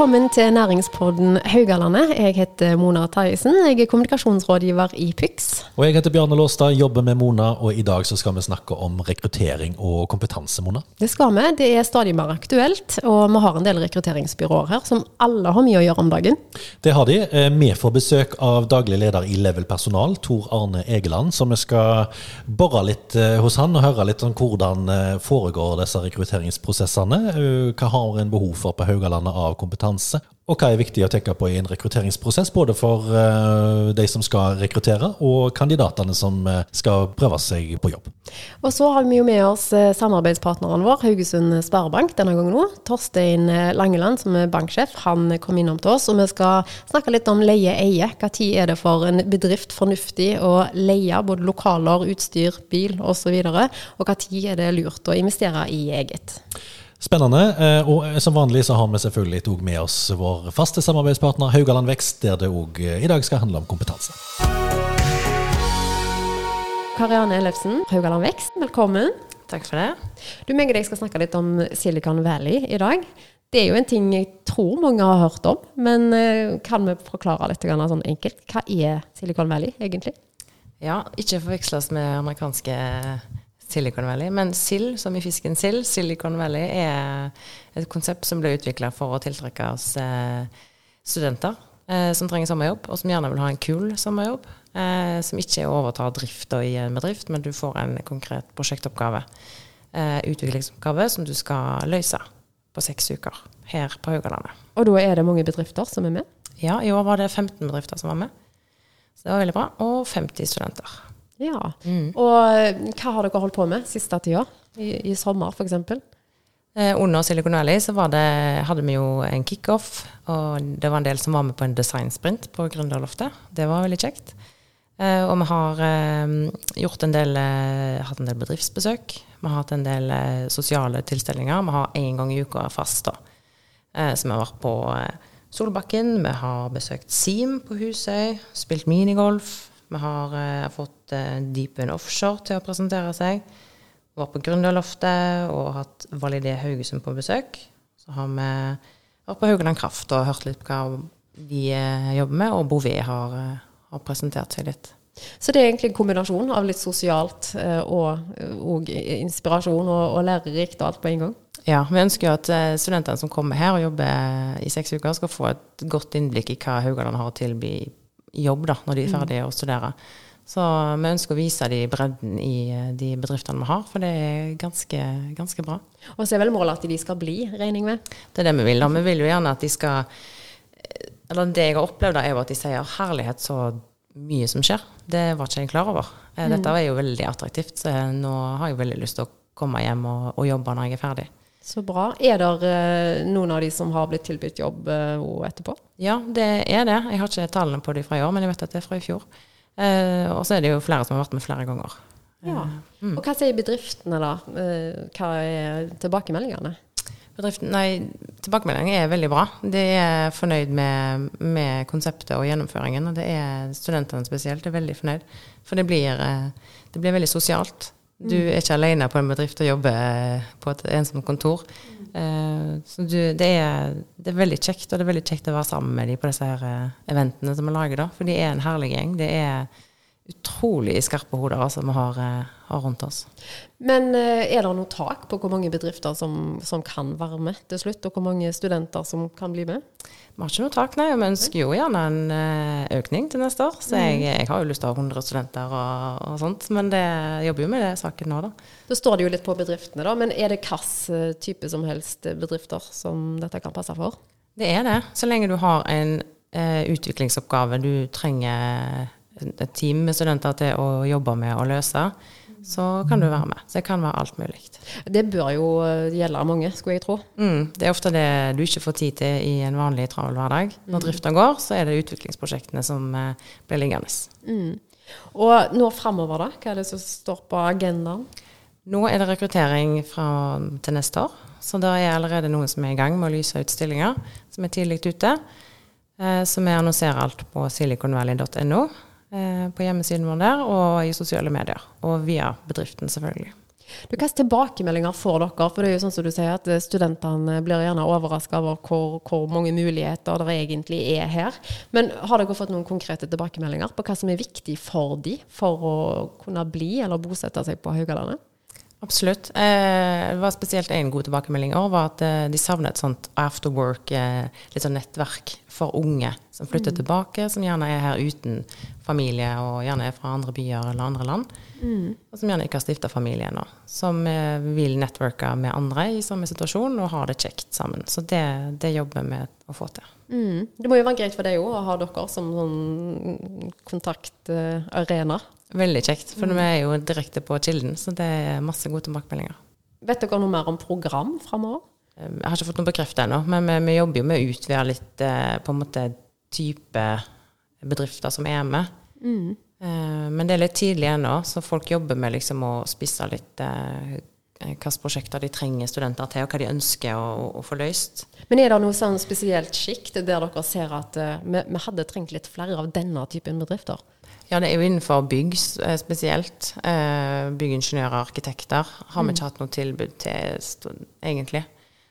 Velkommen til næringspodden Haugalandet. Jeg heter Mona Tarjesen. Jeg er kommunikasjonsrådgiver i PYX. Og jeg heter Bjarne Låstad, jobber med Mona, og i dag så skal vi snakke om rekruttering og kompetanse, Mona. Det skal vi. Det er stadig mer aktuelt, og vi har en del rekrutteringsbyråer her som alle har mye å gjøre om dagen. Det har de. Eh, vi får besøk av daglig leder i Level Personal, Tor Arne Egeland, så vi skal bore litt eh, hos han og høre litt om hvordan eh, foregår disse rekrutteringsprosessene. Hva har en behov for på Haugalandet av kompetanse? Kompetanse. Og hva er viktig å tenke på i en rekrutteringsprosess, både for uh, de som skal rekruttere, og kandidatene som uh, skal prøve seg på jobb. Og så har vi jo med oss uh, samarbeidspartneren vår, Haugesund Sparebank, denne gangen nå. Torstein Langeland, som er banksjef, han kom innom til oss, og vi skal snakke litt om leie-eie. Når er det for en bedrift fornuftig å leie både lokaler, utstyr, bil osv., og når er det lurt å investere i eget. Spennende. Eh, og eh, som vanlig så har vi selvfølgelig òg med oss vår faste samarbeidspartner Haugaland Vekst, der det òg eh, i dag skal handle om kompetanse. Karianne Ellefsen, Haugaland Vekst, velkommen. Takk for det. Du, meg og deg skal snakke litt om Silicon Valley i dag. Det er jo en ting jeg tror mange har hørt om, men kan vi forklare litt sånn enkelt? Hva er Silicon Valley egentlig? Ja, ikke forveksles med amerikanske Silicon Valley. Men sild, som i fisken sild, Silicon Valley, er et konsept som ble utvikla for å tiltrekke oss eh, studenter eh, som trenger sommerjobb, og som gjerne vil ha en kul sommerjobb. Eh, som ikke overtar drifta i en bedrift, men du får en konkret prosjektoppgave. Eh, utviklingsoppgave som du skal løse på seks uker her på Haugalandet. Og da er det mange bedrifter som er med? Ja, i år var det 15 bedrifter som var med. Så det var veldig bra. Og 50 studenter. Ja. Mm. Og eh, hva har dere holdt på med siste tida? I, i sommer, f.eks.? Eh, under Silicon Valley så det, hadde vi jo en kickoff, og det var en del som var med på en designsprint på Gründerloftet. Det var veldig kjekt. Eh, og vi har eh, gjort en del, eh, hatt en del bedriftsbesøk. Vi har hatt en del eh, sosiale tilstelninger. Vi har én gang i uka fast, da. så vi har vært på Solbakken. Vi har besøkt Seam på Husøy. Spilt minigolf. Vi har eh, fått eh, Deepen Offshore til å presentere seg. Var på Gründerloftet og hatt Validé Haugesund på besøk. Så har vi vært på Haugaland Kraft og hørt litt på hva de eh, jobber med, og Bouvet har, eh, har, presentert seg litt. Så det er egentlig en kombinasjon av litt sosialt eh, og, og, inspirasjon og, og lærerikt og alt på en gang? Ja, vi ønsker jo at eh, studentene som kommer her og jobber i seks uker, skal få et godt innblikk i hva Haugaland har å tilby jobb da, når de er mm. ferdige å studere. Så vi ønsker å vise de bredden i eh, de bedriftene vi har, for det er ganske, ganske bra. Og så er vel målet at de skal bli, regning med? Det er det vi vil. da. Vi vil jo gjerne at de skal Eller det jeg har opplevd, da, er jo at de sier 'herlighet, så mye som skjer'. Det var ikke jeg klar over. Eh, mm. Dette er jo veldig attraktivt, så nå har jeg veldig lyst til å komme hjem og, og jobbe når jeg er ferdig. Så bra. Er det uh, noen av de som har blitt tilbudt jobb uh, etterpå? Ja, det er det. Jeg har ikke tallene på de fra i år, men jeg vet at det er fra i fjor. Uh, og så er det jo flere som har vært med flere ganger. Ja. Mm. Og hva sier bedriftene, da? hva er tilbakemeldingene? Bedriften, nei, tilbakemeldingene er veldig bra. De er fornøyd med, med, konseptet og gjennomføringen. Og det er studentene spesielt er veldig fornøyd. For det blir, det blir veldig sosialt. Du er ikke alene på en bedrift og jobber på et ensomt kontor. Uh, så du, det, er, det, er, veldig kjekt, og det er veldig kjekt å være sammen med dem på disse her uh, eventene som vi lager. da, For de er en herlig gjeng. Det er utrolig skarpe hoder altså, vi har, uh, har, rundt oss. Men er det noe tak på hvor mange bedrifter som, som kan være med til slutt, og hvor mange studenter som kan bli med? Vi har ikke noe tak, nei. Vi ønsker jo gjerne en eh, økning til neste år. Så jeg, mm. jeg har jo lyst til å ha 100 studenter og, og sånt. Men det jeg jobber jo med det saken nå, da. Da står det jo litt på bedriftene, da. Men er det hvilken eh, type som helst bedrifter som dette kan passe for? Det er det. Så lenge du har en eh, utviklingsoppgave du trenger et team med studenter til å jobbe med og løse, så kan du være med. Så det kan være alt mulig. Det bør jo gjelde mange, skulle jeg tro. Mm, det er ofte det du ikke får tid til i en vanlig travel hverdag. Når mm. drifta går, så er det utviklingsprosjektene som eh, blir liggende. Mm. Og nå framover, da? Hva er det som står på agendaen? Nå er det rekruttering fra, til neste år. Så det er allerede noen som er i gang med å lyse ut stillinger, som er tidlig ute. Eh, så vi annonserer alt på siliconvalley.no. Eh, på hjemmesiden vår der, og i sosiale medier. Og via bedriften, selvfølgelig. Du, Hvilke tilbakemeldinger får dere? For det er jo sånn som du sier at eh, Studentene blir gjerne overraska over hvor, hvor, mange muligheter det egentlig er her. Men har dere fått noen konkrete tilbakemeldinger på hva som er viktig for de for å kunne bli eller bosette seg på Haugalandet? Absolutt. Eh, det var spesielt én god tilbakemelding i år, var at eh, de savnet et sånt after work, eh, litt sånn nettverk for unge som flytter mm. tilbake, som gjerne er her uten familie, og gjerne er fra andre byer eller andre land. Mm. Og som gjerne ikke har stifta familie ennå. Som vil networke med andre i samme situasjon og ha det kjekt sammen. Så det, det jobber vi med å få til. Mm. Det må jo være greit for deg òg å ha dere som sånn kontaktarena. Veldig kjekt, for mm. vi er jo direkte på kilden, så det er masse gode tilbakemeldinger. Vet dere noe mer om program framover? Jeg har ikke fått noe bekreftet ennå, men vi, vi, jobber jo med å utvide litt eh, på en måte type bedrifter som er med. Mm. Eh, men det er litt tidlig ennå, så folk jobber med liksom å spisse litt eh, hvilke prosjekter de trenger studenter til, og hva de ønsker å, å få løst. Men er det noe sånn spesielt sjikt der dere ser at vi, vi hadde trengt litt flere av denne typen bedrifter? Ja, det er jo innenfor bygg spesielt. Byggingeniører, arkitekter har vi mm. ikke hatt noe tilbud til, egentlig.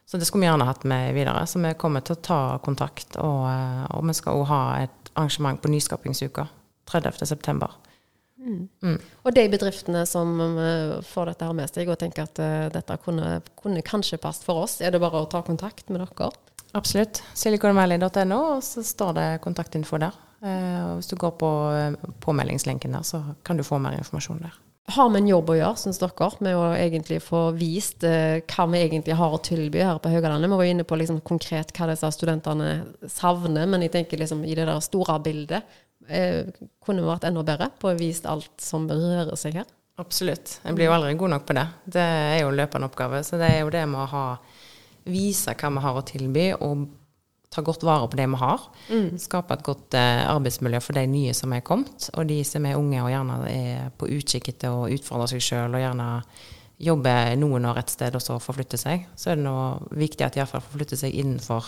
Så det skulle vi gjerne hatt med videre. Så vi kommer til å ta kontakt. Og, eh, og vi skal òg ha et arrangement på Nyskapingsuka 30.9. Mm. Mm. Og de bedriftene som får dette her med seg og tenker at dette kunne, kunne, kanskje passet for oss, er det bare å ta kontakt med dere? Absolutt. siliconvalley.no, og så står det kontaktinfo der. Uh, hvis du går på påmeldingslenken der, så kan du få mer informasjon der har vi en jobb å gjøre, syns dere, med å egentlig få vist eh, hva vi egentlig har å tilby her på Haugalandet. Vi var inne på liksom, konkret hva disse studentene savner, men jeg tenker liksom, i det der store bildet eh, kunne vi vært enda bedre på å vise alt som rører seg her. Absolutt. Jeg blir jo aldri god nok på det. Det er jo løpende oppgave. Så det er jo det med å ha, vise hva vi har å tilby, og ta godt vare på det vi har. Mm. Skape et godt eh, arbeidsmiljø for de nye som er kommet, og de som er unge og gjerne er på utkikk etter å utfordre seg sjøl og gjerne jobbe noen år et sted og så forflytte seg. Så er det nå viktig at de iallfall forflytter seg innenfor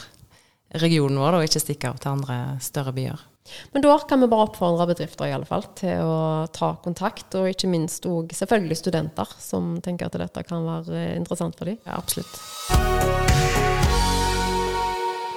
regionen vår og ikke stikker av til andre større byer. Men da kan vi bare oppfordre bedrifter i alle fall til å ta kontakt, og ikke minst òg selvfølgelig studenter som tenker at dette kan være interessant for dem. Ja, absolutt.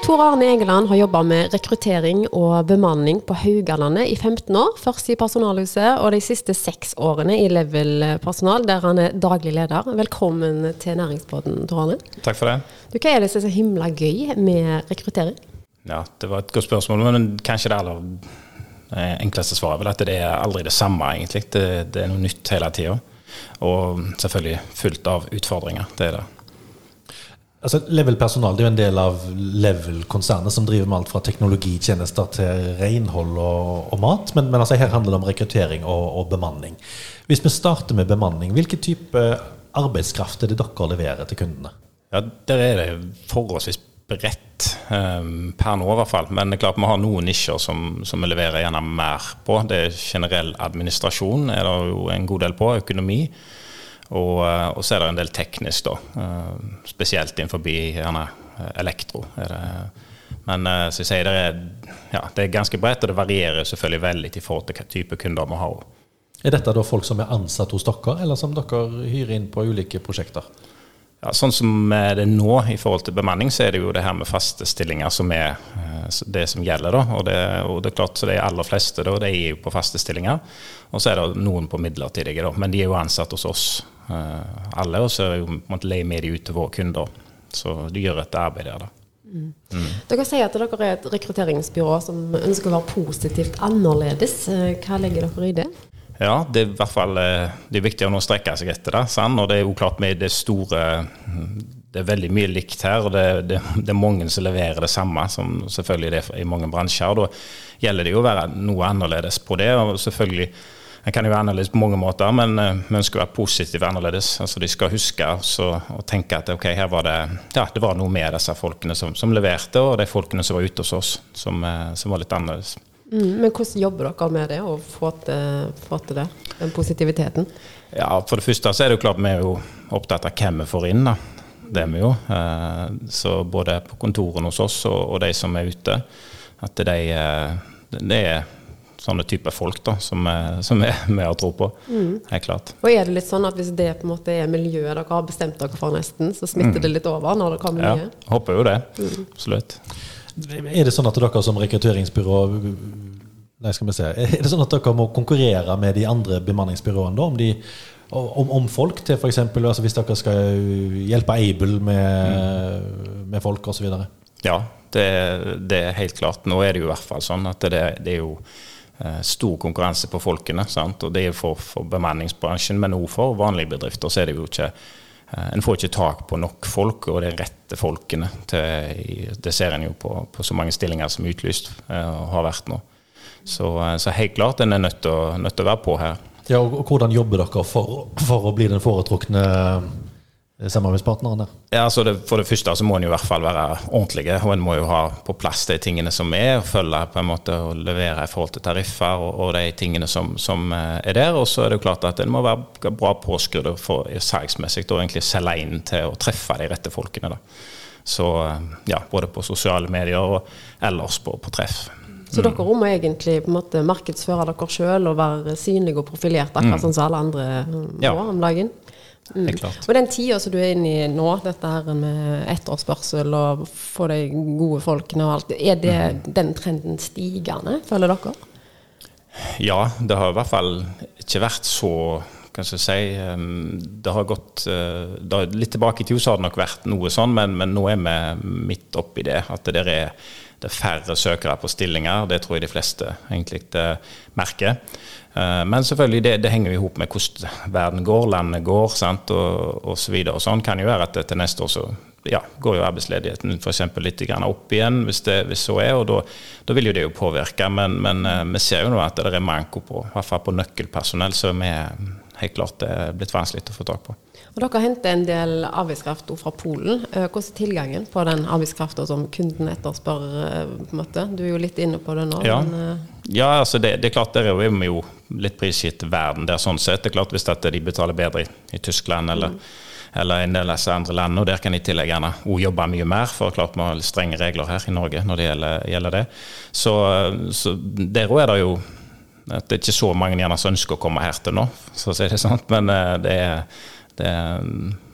Tor Arne Egeland har jobba med rekruttering og bemanning på Haugalandet i 15 år. Først i Personalhuset og de siste seks årene i Level Personal, der han er daglig leder. Velkommen til Næringsbåten, Tor Arne. Takk for det. Du, hva er det som er så himla gøy med rekruttering? Ja, Det var et godt spørsmål, men kanskje det aller eh, enkleste svaret er vel at det er aldri det samme, egentlig. Det, det er noe nytt hele tida. Og selvfølgelig fullt av utfordringer. Det er det. Altså, Level Personal det er jo en del av Level-konsernet som driver med alt fra teknologitjenester til renhold og, og mat. Men, men altså, her handler det om rekruttering og, og, bemanning. Hvis vi starter med bemanning, hvilken type arbeidskraft er det dere leverer til kundene? Ja, Der er det forholdsvis bredt um, per nå, i hvert fall. Men det er klart vi har noen nisjer som, som vi leverer gjerne mer på. Det er generell administrasjon er det jo en god del på. Økonomi. Og, eh, og, så er det en del teknisk, da. Eh, spesielt innenfor gjerne eh, elektro. Men så jeg sier, det er, ja, det er ganske bredt, og det varierer selvfølgelig veldig i forhold til hva type kunder vi har. Er dette da folk som er ansatt hos dere, eller som dere hyrer inn på ulike prosjekter? Ja, sånn som det er nå i forhold til bemanning, så er det jo det her med faste stillinger som er det som gjelder. da, Og det, og det er klart, så de aller fleste da, de er jo på faste stillinger. Og så er det noen på midlertidige, da, men de er jo ansatt hos oss. Eh, alle, og så er jo måtte leie med de ut til våre kunder. Så de gjør et arbeid der, da. Mm. Mm. Dere sier at dere er et rekrutteringsbyrå som ønsker å være positivt annerledes. Eh, hva legger dere i det? Ja, det er i hvert fall eh, det er viktig å nå strekke seg etter det. Sant? Og det er jo klart med det store Det er veldig mye likt her, og det, det, det er mange som leverer det samme, som selvfølgelig det er i mange bransjer. Da gjelder det jo å være noe annerledes på det. og selvfølgelig en kan jo være annerledes på mange måter, men eh, vi ønsker å være positivt annerledes. Altså De skal huske så, og tenke at ok, her var det, ja, det var noe med disse folkene som, som leverte, og de folkene som var ute hos oss, som, eh, som var litt annerledes. Mm, men hvordan jobber dere med det, å få til, få til det? Den positiviteten? Ja, For det første så er det jo klart vi er jo opptatt av hvem vi får inn. da. Det er vi jo. Eh, så både på kontorene hos oss og, og de som er ute, at de, det er sånne typer folk da, som, er, som er med og tro på. Helt klart. Og er det litt sånn at hvis det på en måte er miljøet dere har bestemt dere for nesten, så smitter det litt over når det kommer Ja, nye? håper jo det. Absolutt. Er det sånn at dere som rekrutteringsbyrå Nei, skal vi se. Er det sånn at dere må konkurrere med de andre bemanningsbyråene da, om, de, om, om folk til f.eks. Altså hvis dere skal hjelpe Able med, med folk osv.? Ja, det, det er helt klart. Nå er det jo i hvert fall sånn at det, det er jo eh, stor konkurranse på folkene. Sant? Og det er for, for bemanningsbransjen, men også for vanlige bedrifter. så er det jo ikke eh, En får ikke tak på nok folk, og de rette folkene. Til, det ser en jo på, på så mange stillinger som er utlyst eh, og har vært nå. Så, eh, så helt klart en er nødt til å, nødt til å være på her. Ja, og, hvordan jobber dere for, for å bli den foretrukne eh, samarbeidspartneren der? Ja, altså det, For det første så må en i hvert fall være ordentlige, og en må jo ha på plass de tingene som er, og følge på en måte og levere i forhold til tariffer og, og de tingene som, som eh, er der. Og så er det jo klart at en må være bra påskrudd for salgsmessig og egentlig selge inn til å treffe de rette folkene. da. Så eh, ja, både på sosiale medier og ellers på, på treff. Så dere må egentlig på en måte markedsføre dere sjøl og være synlige og profilert, akkurat sånn som alle andre må Ja. må om dagen? Klart. Og den tida som du er inne i nå, dette her med etterspørsel og få de gode folkene og alt, er det den trenden stigende, føler dere? Ja, det har i hvert fall ikke vært så kan jeg si, Det har gått uh, det har, Litt tilbake i tid så har det nok vært noe sånn, men, men nå er vi midt oppi det. At det er, det er færre søkere på stillinger. Det tror jeg de fleste egentlig merker. Uh, men selvfølgelig, det, det henger jo i hop med hvordan verden går, landet går, sant, og, og så. Og sånn kan jo være at til neste år så ja, går jo arbeidsledigheten f.eks. litt opp igjen, hvis det hvis så er. og Da, vil jo det jo påvirke. Men, men eh, vi ser jo nå at det er manko på, på nøkkelpersonell, som er helt klart det er blitt vanskelig å få tak på. Og Dere henter en del arbeidskraft fra Polen. Eh, Hvordan er tilgangen på den arbeidskrafta som kunden etterspør? eh, på en måte? Du er jo litt inne på det nå. Ja. Men, eh, Ja, altså det, det er klart der er vi jo litt prisgitt verden der sånn sett. Det er klart Hvis de betaler bedre i, i Tyskland eller, eller en del av disse andre landene, og der kan de tillegg gjerne jobbe mye mer, for klart vi har strenge regler her i Norge når det gjelder, gjelder det. Så, så der òg er det jo at det er ikke så mange gjerne som ønsker å komme her til nå, så å si det sånn. Men, eh, det er, det er,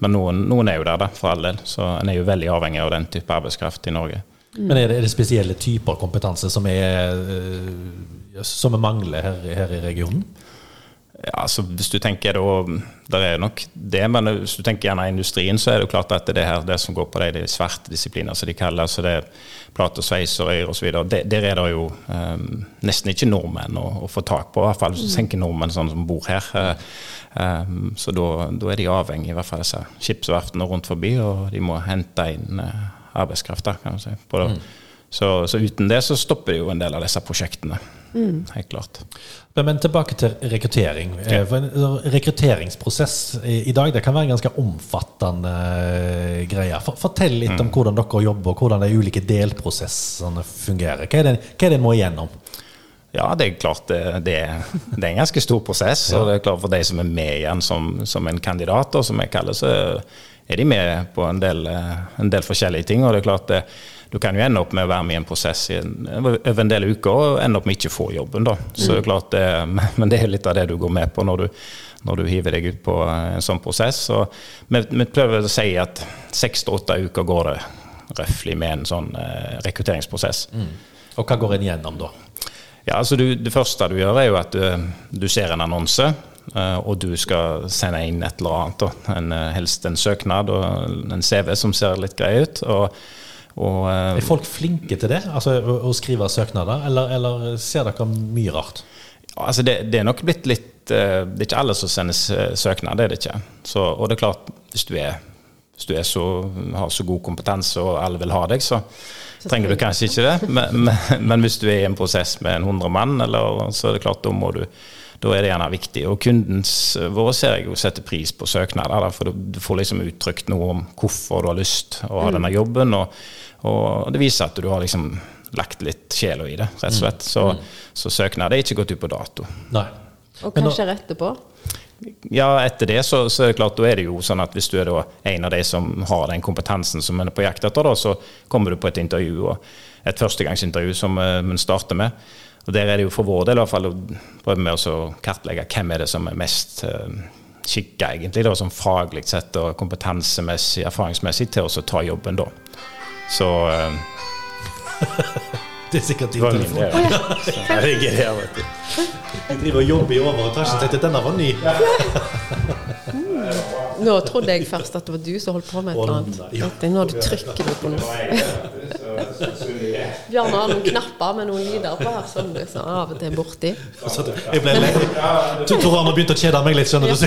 men noen, noen er jo der, da, for all del. Så en er jo veldig avhengig av den type arbeidskraft i Norge. Men er det, er det spesielle typer kompetanse som er eh, som mangler her, her i regionen? Ja, altså Hvis du tenker da, der er nok det, men hvis du tenker gjerne industrien, så er det jo klart at det her, det som går på de, de svarte disipliner, som de kaller så det plate sveis og øyer osv., der er det jo um, nesten ikke nordmenn å, å få tak på. I hvert fall hvis du tenker nordmenn sånn som bor her. Eh, eh, så da, da er de avhengig, i hvert fall disse skipsverftene rundt forbi, og de må hente inn uh, arbeidskraft. da, kan man si. På det. Så, så uten det så stopper jo en del av disse prosjektene. Helt klart. Men, men tilbake til rekruttering. Ja. For en rekrutteringsprosess i, i dag det kan være en ganske omfattende eh, greie. For, fortell litt om hvordan dere jobber, og hvordan de ulike delprosessene fungerer. Hva er det, hva er det en må igjennom? Ja, det er klart det, det, det er en ganske stor prosess. Og det er klart for de som er med igjen som, som en kandidat, og som jeg kaller, så er de med på en del, eh, en del forskjellige ting. Og det er klart det, du kan jo ende opp med å være med i en prosess i en, over en del uker og ende opp med ikke få jobben. da. Så er klart det, Men det er litt av det du går med på når du, når du hiver deg ut på en sånn prosess. Så vi, vi prøver å si at seks til åtte uker går det røftlig med en sånn eh, rekrutteringsprosess. Og hva går en gjennom da? Ja, altså du, Det første du gjør, er jo at du, du ser en annonse, eh, og du skal sende inn et eller annet. En, eh, helst en søknad og en CV som ser litt grei ut. og, og eh, Er folk flinke til det? Altså å, å skrive søknader, eller, eller ser dere mye rart? altså det, det er nok blitt litt eh, Det er ikke alle som sender s- søknad, det er det ikke. Så, og det er klart, hvis du, er, hvis du er så, har så god kompetanse og alle vil ha deg, så trenger du kanskje ikke det. Men, men, men hvis du er i en prosess med en 100 mann, eller, så er det klart, da må du da er det gjerne viktig. Og kundens våre ser jeg jo setter pris på søknader, for du, får liksom uttrykt noe om hvorfor du har lyst å ha denne jobben. Og, og det viser at du har liksom lagt litt sjela i det, rett og slett. Så, så søknad er ikke gått ut på dato. Nei. Og kanskje hva på? skjer etterpå? Ja, etter det så, så er det klart, da er det jo sånn at hvis du er da en av de som har den kompetansen som en er på jakt etter, da, så kommer du på et intervju, og et førstegangsintervju som en starter med. Og Der er det jo for vår del i hvert fall å prøve med å kartlegge hvem er det som er mest uh, skikka, egentlig, da, som faglig sett og kompetansemessig, erfaringsmessig, til å ta jobben da. Så uh, Det er sikkert din telefon. Det, ja. Jeg ligger der, vet du. Jeg driver og jobber i overetasjen tenkte at denne var ny. Nå trodde jeg først at det var du som holdt på med et eller annet. Nå du trykker du på noe. Bjørn har noen knapper med noen lyder på her som du så av og til er borti. Jeg ble lei. Tor Arne begynte å kjede meg litt, skjønner du.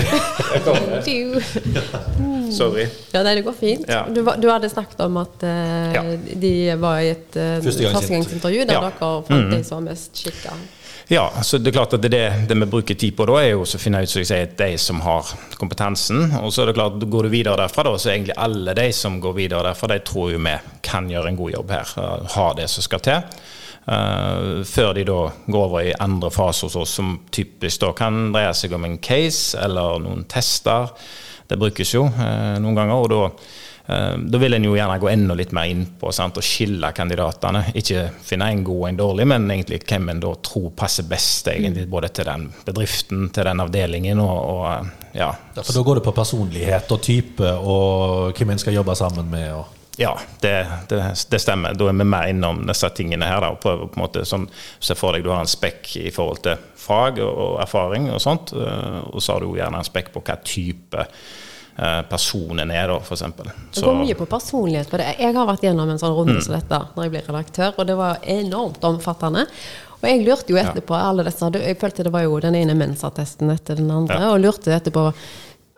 Sorry. Ja, nei, det går fint. Du, du, hadde snakket om at uh, de var i et uh, førstegangsintervju der ja. dere fant mm. de som var mest skikka. Ja, så det er klart at det, det vi bruker tid på da, er jo å finne ut som jeg sier, de som har kompetansen. Og så er det klart, går du videre derfra, da, så er egentlig alle de som går videre derfra, de tror jo vi kan gjøre en god jobb her. Har det som skal til. Uh, før de da går over i andre fase hos oss, som typisk da kan dreie seg om en case eller noen tester. Det brukes jo uh, noen ganger. og da Eh, da vil en jo gjerne gå enda litt mer inn på sant, og skille kandidatene. Ikke finne en god og en dårlig, men egentlig hvem en da tror passer best egentlig, både til den bedriften, til den avdelingen og, og ja. ja. For da går det på personlighet og type og hvem en skal jobbe sammen med? og ja, det, det, det, stemmer. Da er vi mer innom disse tingene her. Da, og prøver på en måte sånn, Se for deg du har en spekk i forhold til fag og, og erfaring og sånt. Eh, og så har du gjerne en spekk på hva type Eh, personen er, da, f.eks. Det går mye på personlighet på det. Jeg har vært gjennom en sånn runde mm. som dette når jeg ble redaktør, og det var enormt omfattende. Og jeg lurte jo etterpå alle disse, Jeg følte det var jo den ene mensattesten etter den andre, ja. og lurte etterpå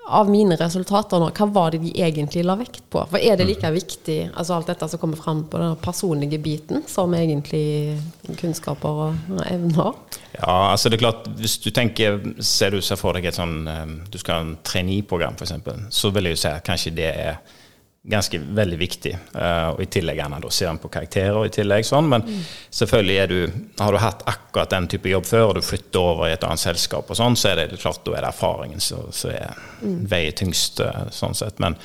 av mine resultater nå, hva var det de egentlig la vekt på? For er det mm. like viktig, altså alt dette som kommer fram på den personlige biten, som egentlig kunnskaper og evner? Ja, altså det er klart, hvis du tenker, ser du ser for deg et sånn eh, Du skal ha en trainee-program, f.eks., så vil jeg jo si at kanskje det er ganske veldig viktig. Uh, og I tillegg gjerne da ser en på karakterer. i tillegg sånn, Men mm. selvfølgelig du, har du hatt akkurat den type jobb før, og du flytter over i et annet selskap, og sånn, så er det klart da er det erfaringen som mm. veier tyngst. Uh, sånn sett, men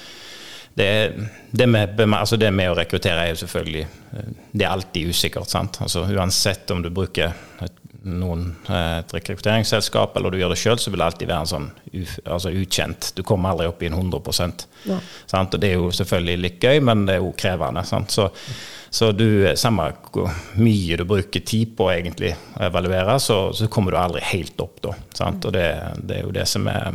det, det, med, altså det, med, å rekruttere er jo selvfølgelig eh, Det er alltid usikkert. sant? Altså Uansett om du bruker et noen, eh, rekrutteringsselskap, eller du gjør det sjøl, så vil det alltid være en sånn altså ukjent. Du kommer aldri opp i en 100% ja. Og Det er jo selvfølgelig litt gøy, men det er jo krevende. Så, så, du, samme hvor mye du bruker tid på egentlig å evaluere, så, så kommer du aldri helt opp da. Sant? Og det, det, er jo det som er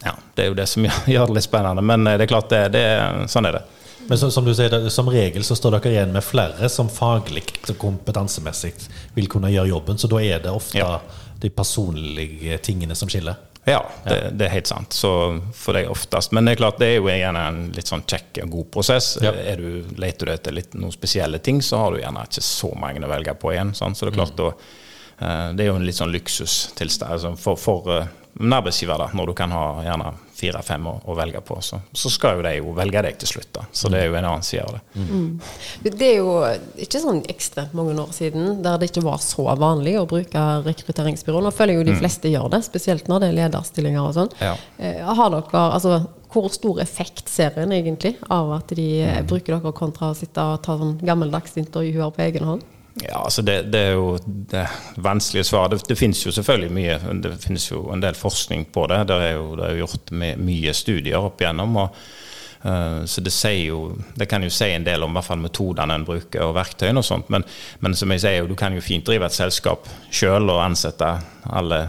ja, det er jo det som gjør det litt spennende. Men eh, det er klart, det, det, sånn er det. Men så, som du sier, som regel så står dere igjen med flere som faglig og kompetansemessig vil kunne gjøre jobben, så da er det ofte ja. de personlige tingene som skiller? Ja, det, det, er helt sant. Så for deg oftest. Men det er klart, det er jo gjerne en litt sånn kjekk og god prosess. Ja. Du, leter du etter litt, noen spesielle ting, så har du gjerne ikke så mange å velge på igjen. Sant? Så det er klart, mm. da, eh, det er jo en litt sånn luksustilstand altså for, for eh, en arbeidsgiver, da, når du kan ha gjerne fire-fem å, å, velge på, så, så, skal jo de jo velge deg til slutt. da. Så det er jo en annen side av det. Mm. Det er jo ikke sånn ekstremt mange år siden der det ikke var så vanlig å bruke rekrutteringsbyrå. Nå føler jeg jo de mm. fleste mm. gjør det, spesielt når det er lederstillinger og sånn. Ja. Eh, har dere, altså hvor stor effekt ser en egentlig av at de mm. bruker dere kontra å sitte og ta sånn gammeldags intervjuer på egen hånd? Ja, altså det, det, er jo det vanskelige svaret. Det, det, finnes jo selvfølgelig mye Det finnes jo en del forskning på det. Det er jo, det er gjort mye studier opp igjennom. Og, uh, så det sier jo Det kan jo si en del om hvert fall metodene en bruker og verktøyene og sånt. Men, men som jeg sier, du kan jo fint drive et selskap sjøl og ansette alle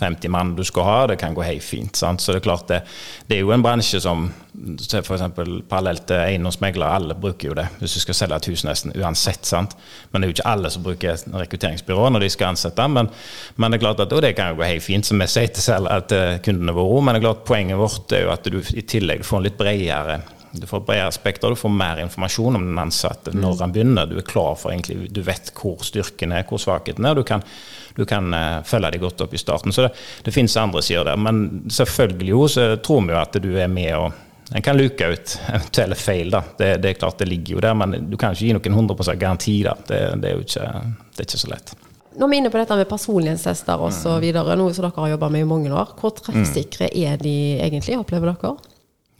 50 mann du skal ha, det kan gå helt fint. Sant? Så det er klart det, det er jo en bransje som f.eks. parallelt til eiendomsmeglere, alle bruker jo det hvis du skal selge et hus nesten uansett. sant? Men det er jo ikke alle som bruker rekrutteringsbyrå når de skal ansette. Men, men det er klart at, det kan jo gå helt fint, som vi sier til, selv, til kundene våre. Men det er klart poenget vårt er jo at du i tillegg får en litt bredere du får bredere spekter, du får mer informasjon om den ansatte når han begynner. Du er klar for egentlig, du vet hvor styrken er, hvor svakheten er. Du kan, du kan uh, følge dem godt opp i starten. Så det, det finnes andre sider der. Men selvfølgelig jo, så tror vi jo at du er med og en kan luke ut eventuelle feil. da. Det, det, er klart det ligger jo der, men du kan ikke gi noen 100 garanti. da. Det, det, er jo ikke, det er ikke så lett. Når vi er inne på dette med personlighetstester osv., mm. noe som dere har jobba med i mange år, hvor treffsikre er de egentlig, opplever dere?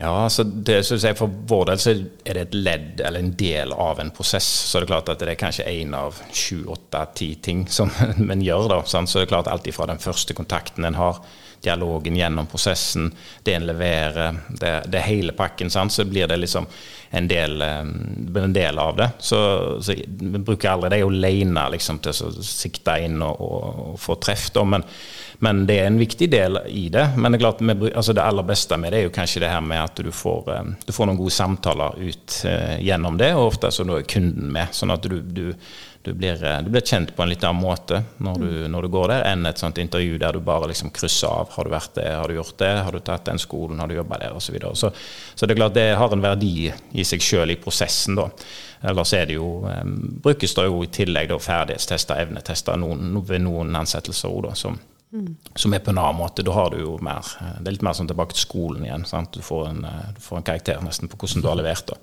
Ja, så det synes jeg For vår del så er det et ledd eller en del av en prosess. Så det er klart at det er kanskje én av sju, åtte, ti ting som en gjør. da, sant? Så det er klart alt ifra den første kontakten en har, dialogen gjennom prosessen, det en leverer, det, det hele pakken, sant? så blir det liksom en del, eh, en del av det. Så, så vi bruker aldri det alene liksom, til å sikte inn og, og, og få treff. da, men men det er en viktig del i det. Men det, er klart, altså det aller beste med det er jo kanskje det her med at du får, eh, du får noen gode samtaler ut eh, gjennom det, og ofte så er kunden med. Sånn at du, du, du, blir, eh, du, blir, kjent på en litt annen måte når du, når du, går der, enn et sånt intervju der du bare liksom krysser av. Har du vært det, har du gjort det, har du tatt den skolen, har du jobba der, osv. Så, videre. så Så det er klart det har en verdi i seg sjøl i prosessen, da. Ellers er det jo, um, brukes det jo i tillegg da ferdighetstester, evnetester noen, ved noen ansettelser òg, som Mm. Som er på en annen måte. Da har du jo mer Det er litt mer sånn tilbake til skolen igjen. Du får, en, eh, du, får en, karakter nesten på hvordan du har levert. Da.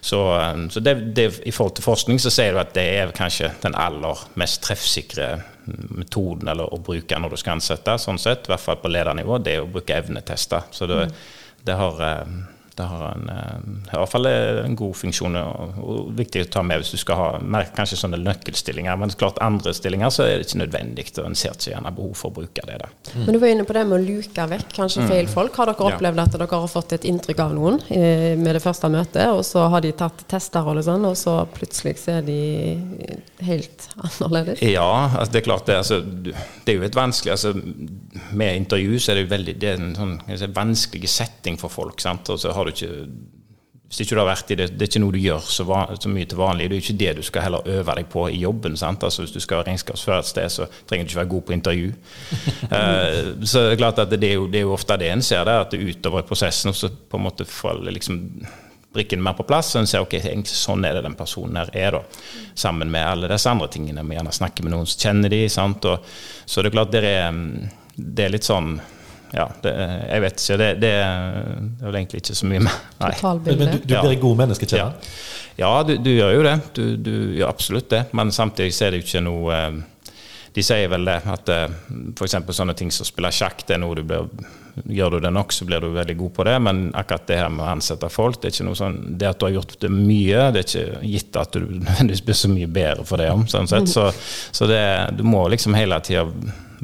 Så, eh, så det, det, i forhold til forskning så sier du at det er kanskje den aller mest treffsikre metoden eller å bruke når du skal ansette, sånn sett, i hvert fall på ledernivå, det er å bruke evnetester. Så det, mm. det har eh, det har en, eh, i hvert fall en god funksjon og, og, viktig å ta med hvis du skal ha mer, kanskje sånne nøkkelstillinger. Men klart andre stillinger så er det ikke nødvendig, og en ser ikke gjerne behov for å bruke det. der. Mm. Men du var inne på det med å luke vekk kanskje mm. feil folk. Har dere opplevd at dere har fått et inntrykk av noen eh, med det første møtet, og så har de tatt tester og sånn, og så plutselig så er de helt annerledes? Ja, altså det er klart det. Altså, det er jo et vanskelig altså, Med intervju så er det jo veldig det er en sånn, vanskelig setting for folk. sant? Og så har du ikke hvis ikke du har vært i det, det er ikke noe du gjør så, van, så, mye til vanlig. Det er ikke det du skal heller øve deg på i jobben. sant? Altså Hvis du skal være regnskapsfører et sted, så trenger du ikke være god på intervju. uh, så det er klart at det er, jo, det er jo ofte det en ser, det, at det utover prosessen så på en måte faller liksom brikken mer på plass, og en ser ok, egentlig sånn er det den personen her er, da. Sammen med alle disse andre tingene. Vi gjerne snakker med noen som kjenner de, sant? Og, så det er klart det er, det er litt sånn ja, det, jeg vet ikke. Det, det, det, er vel egentlig ikke så mye med Men, men du, du blir en god menneskekjenner? Ja, ja du, du, gjør jo det. Du, du, gjør absolutt det. Men samtidig så er det jo ikke noe eh, De sier vel det at eh, f.eks. sånne ting som spiller sjakk, det er noe du blir Gjør du det nok, så blir du veldig god på det, men akkurat det her med å ansette folk, det er ikke noe sånn Det at du har gjort det mye, det er ikke gitt at du nødvendigvis blir så mye bedre for det om, sånn sett. Så, så det, du må liksom hele tida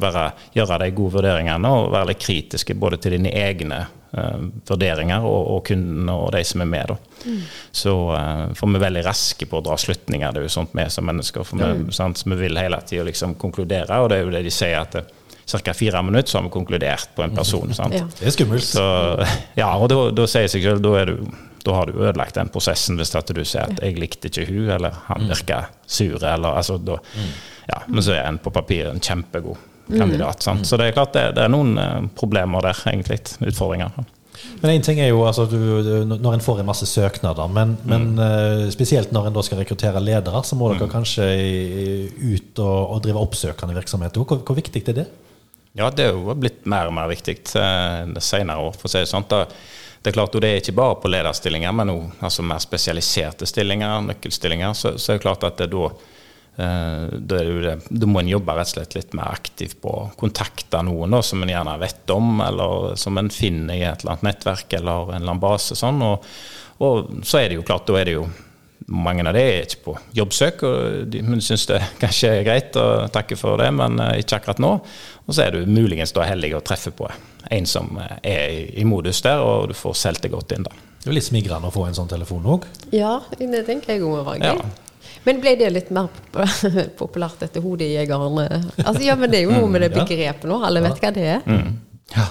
være, gjøre de gode vurderingene og være litt kritiske både til dine egne uh, vurderinger og, og, kundene og de som er med. Mm. Så uh, får vi veldig raske på å dra slutninger, det er jo sånt vi som mennesker. For vi, mm. sant, vi vil hele tida liksom konkludere, og det er jo det de sier at det, ca. fire minutter så har vi konkludert på en person. Sant? Ja. Det er skummelt. Så, ja, og da, da sier seg selv, da, du, da har du ødelagt den prosessen hvis at du sier at 'jeg likte ikke hun', eller 'han mm. virka sur', eller altså da, ja, Men så er en på papiret en kjempegod kandidat. Mm. Så det er klart det, det, er noen eh, problemer der, egentlig. Utfordringer. Men én ting er jo altså, du, når en får en masse søknader, men, mm. men uh, spesielt når en da skal rekruttere ledere, så må dere mm. kanskje ut og, og, drive oppsøkende virksomhet. Hvor, hvor, viktig er det? Ja, det er jo blitt mer og mer viktig uh, senere år, for å si det sånn. Det er klart, og det er ikke bare på lederstillinger, men også altså mer spesialiserte stillinger, nøkkelstillinger. Så, så er det klart at det da Eh, da, da, må en jobbe rett og slett litt mer aktivt på å kontakte noen da, som en gjerne vet om, eller som en finner i et eller annet nettverk eller en eller annen base. Sånn. Og, og, så er det jo klart, da er det jo mange av de er ikke på jobbsøk, og de, men syns det kanskje er greit å takke for det, men uh, ikke akkurat nå. Og så er du muligens da heldig å treffe på en som er i, i, modus der, og du får solgt det godt inn da. Det er litt smigrende å få en sånn telefon òg? Ja, det tenker jeg òg var gøy. Ja. Men ble det litt mer populært etter hodejegerne? Altså, ja, men det er jo noe med det mm, begrepet nå. Alle vet hva det er. Mm. Ja.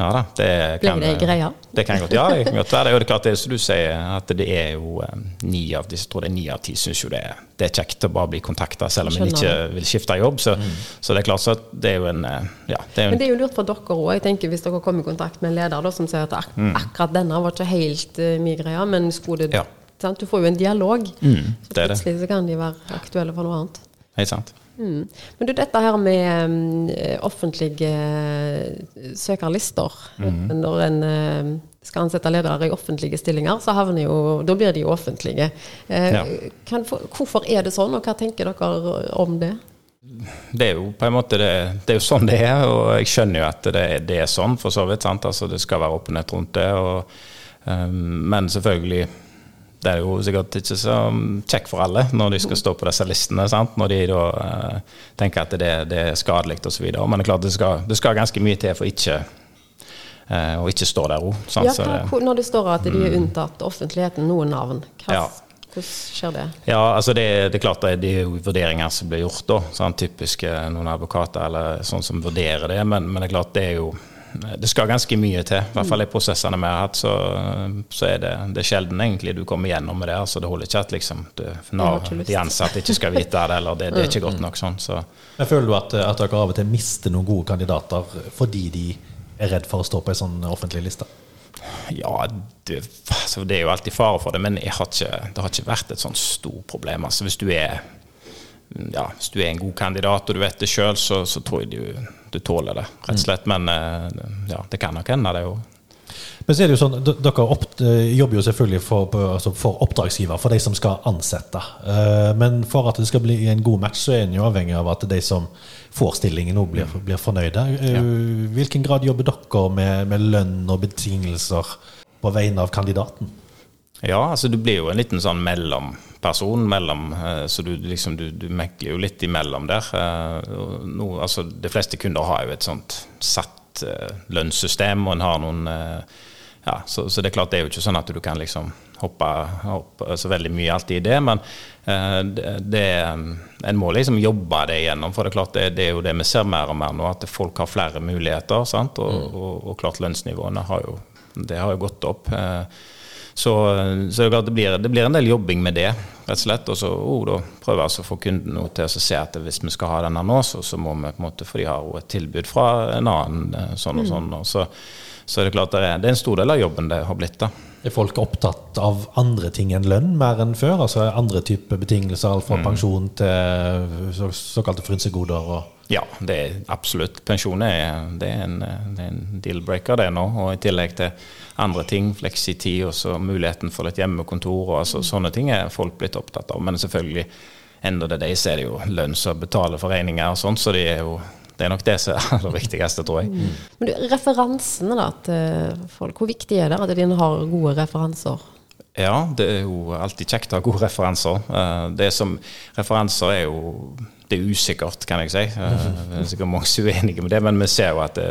Ja da, det kan, Ble det greia? Det kan godt, ja, det kan godt være. Det er jo klart det som du sier, at det er jo um, ni av de, tror det er ni av ti syns jo det er, det er kjekt å bare bli kontakta, selv om en ikke vil skifte jobb. Så, mm. så, det er klart så det er jo en uh, ja, det er jo Men det er jo lurt for dere òg. Jeg tenker Hvis dere kommer i kontakt med en leder da, som sier at ak mm. akkurat denne var ikke helt uh, min greie, men skulle det ja. Du får jo en dialog. Mm, så plutselig så kan de være aktuelle for noe annet. Helt sant. Mm. Men du, dette her med um, offentlige uh, søkerlister mm. Når en uh, skal ansette ledere i offentlige stillinger, så havner jo, da blir de jo offentlige. Uh, ja. kan, for, hvorfor er det sånn, og hva tenker dere om det? Det er jo på en måte det, det er jo sånn det er, og jeg skjønner jo at det, det er sånn, for så vidt. sant? Altså Det skal være åpenhet rundt det. og Men selvfølgelig det er jo sikkert ikke så kjekt for alle når de skal stå på disse listene. Sant? Når de da uh, tenker at det, det er skadelig osv. Men det er klart det skal, det skal ganske mye til for ikke uh, å ikke stå der òg. Ja, når det står at de er mm. unntatt offentligheten noen navn, hva, ja. hvordan skjer det? Ja, altså det, det, er klart det, det er jo vurderinger som blir gjort. da, sånn, Typisk noen advokater eller sånn som vurderer det. Men, men det er klart det er jo det skal ganske mye til. I hvert fall i prosessene vi har hatt, så, så er det, det er sjelden egentlig du kommer gjennom med det. altså Det holder ikke at liksom, du, når de ansatte ikke skal vite det, eller det, det er ikke godt nok sånn. Så. Jeg føler du at, at dere av og til mister noen gode kandidater fordi de er redd for å stå på en sånn offentlig liste? Ja, det, altså, det er jo alltid fare for det, men har ikke, det har ikke vært et sånt stort problem. altså Hvis du er ja, hvis du er en god kandidat og du vet det sjøl, så, så, tror jeg du, du, tåler det, rett og slett. Men eh, ja, det kan nok hende, det òg. Men så er det jo sånn, Dere opp, eh, jobber jo selvfølgelig for, altså for, oppdragsgiver, for de som skal ansette. Eh, men for at det skal bli en god match, så er en jo avhengig av at de som får stillingen òg blir, blir fornøyde. I hvilken grad jobber dere med, med lønn og betingelser på vegne av kandidaten? Ja, altså du blir jo en liten sånn mellomperson, mellom, eh, så du, liksom, du, du mekler jo litt imellom der. Eh, no, altså, de fleste kunder har jo et sånt satt uh, lønnssystem, og en har noen ja, så, så, det er klart det er jo ikke sånn at du kan liksom hoppe, hoppe så veldig mye alltid i det, men det, det, en må liksom jobbe det igjennom. For det er klart det, det, er jo det vi ser mer og mer nå, at folk har flere muligheter. Sant? Og, mm. og, og klart lønnsnivåene har jo, det har jo gått opp. Så, så det, det, blir, det, blir, en del jobbing med det, rett og slett. Og så oh, da prøver jeg å få kunden til å se at hvis vi skal ha denne nå, så, så må vi på en måte, for de har jo et tilbud fra en annen eh, sånn og mm. sånn. Og så, så er det klart det er, det er en stor del av jobben det har blitt. da. Er folk opptatt av andre ting enn lønn mer enn før? Altså andre typer betingelser, alt fra mm. pensjon til så, såkalte frynsegoder? Ja, det er absolutt. Pensjon er, det er en, en deal-breaker, det nå. Og i tillegg til andre ting, fleksitid og så muligheten for litt hjemmekontor. og altså, Sånne ting er folk blitt opptatt av. Men selvfølgelig, enda det de så er det jo lønn som betaler for regninger og sånt, så det er jo det er nok det som er det viktigste, tror jeg. Mm. Men du, Referansene da, til folk, hvor viktig er det at de har gode referanser? Ja, det er jo alltid kjekt å ha gode referanser. Eh, det som Referanser er jo det er usikkert, kan jeg si. Eh, det er sikkert mange som er uenige med det, men vi ser jo at det,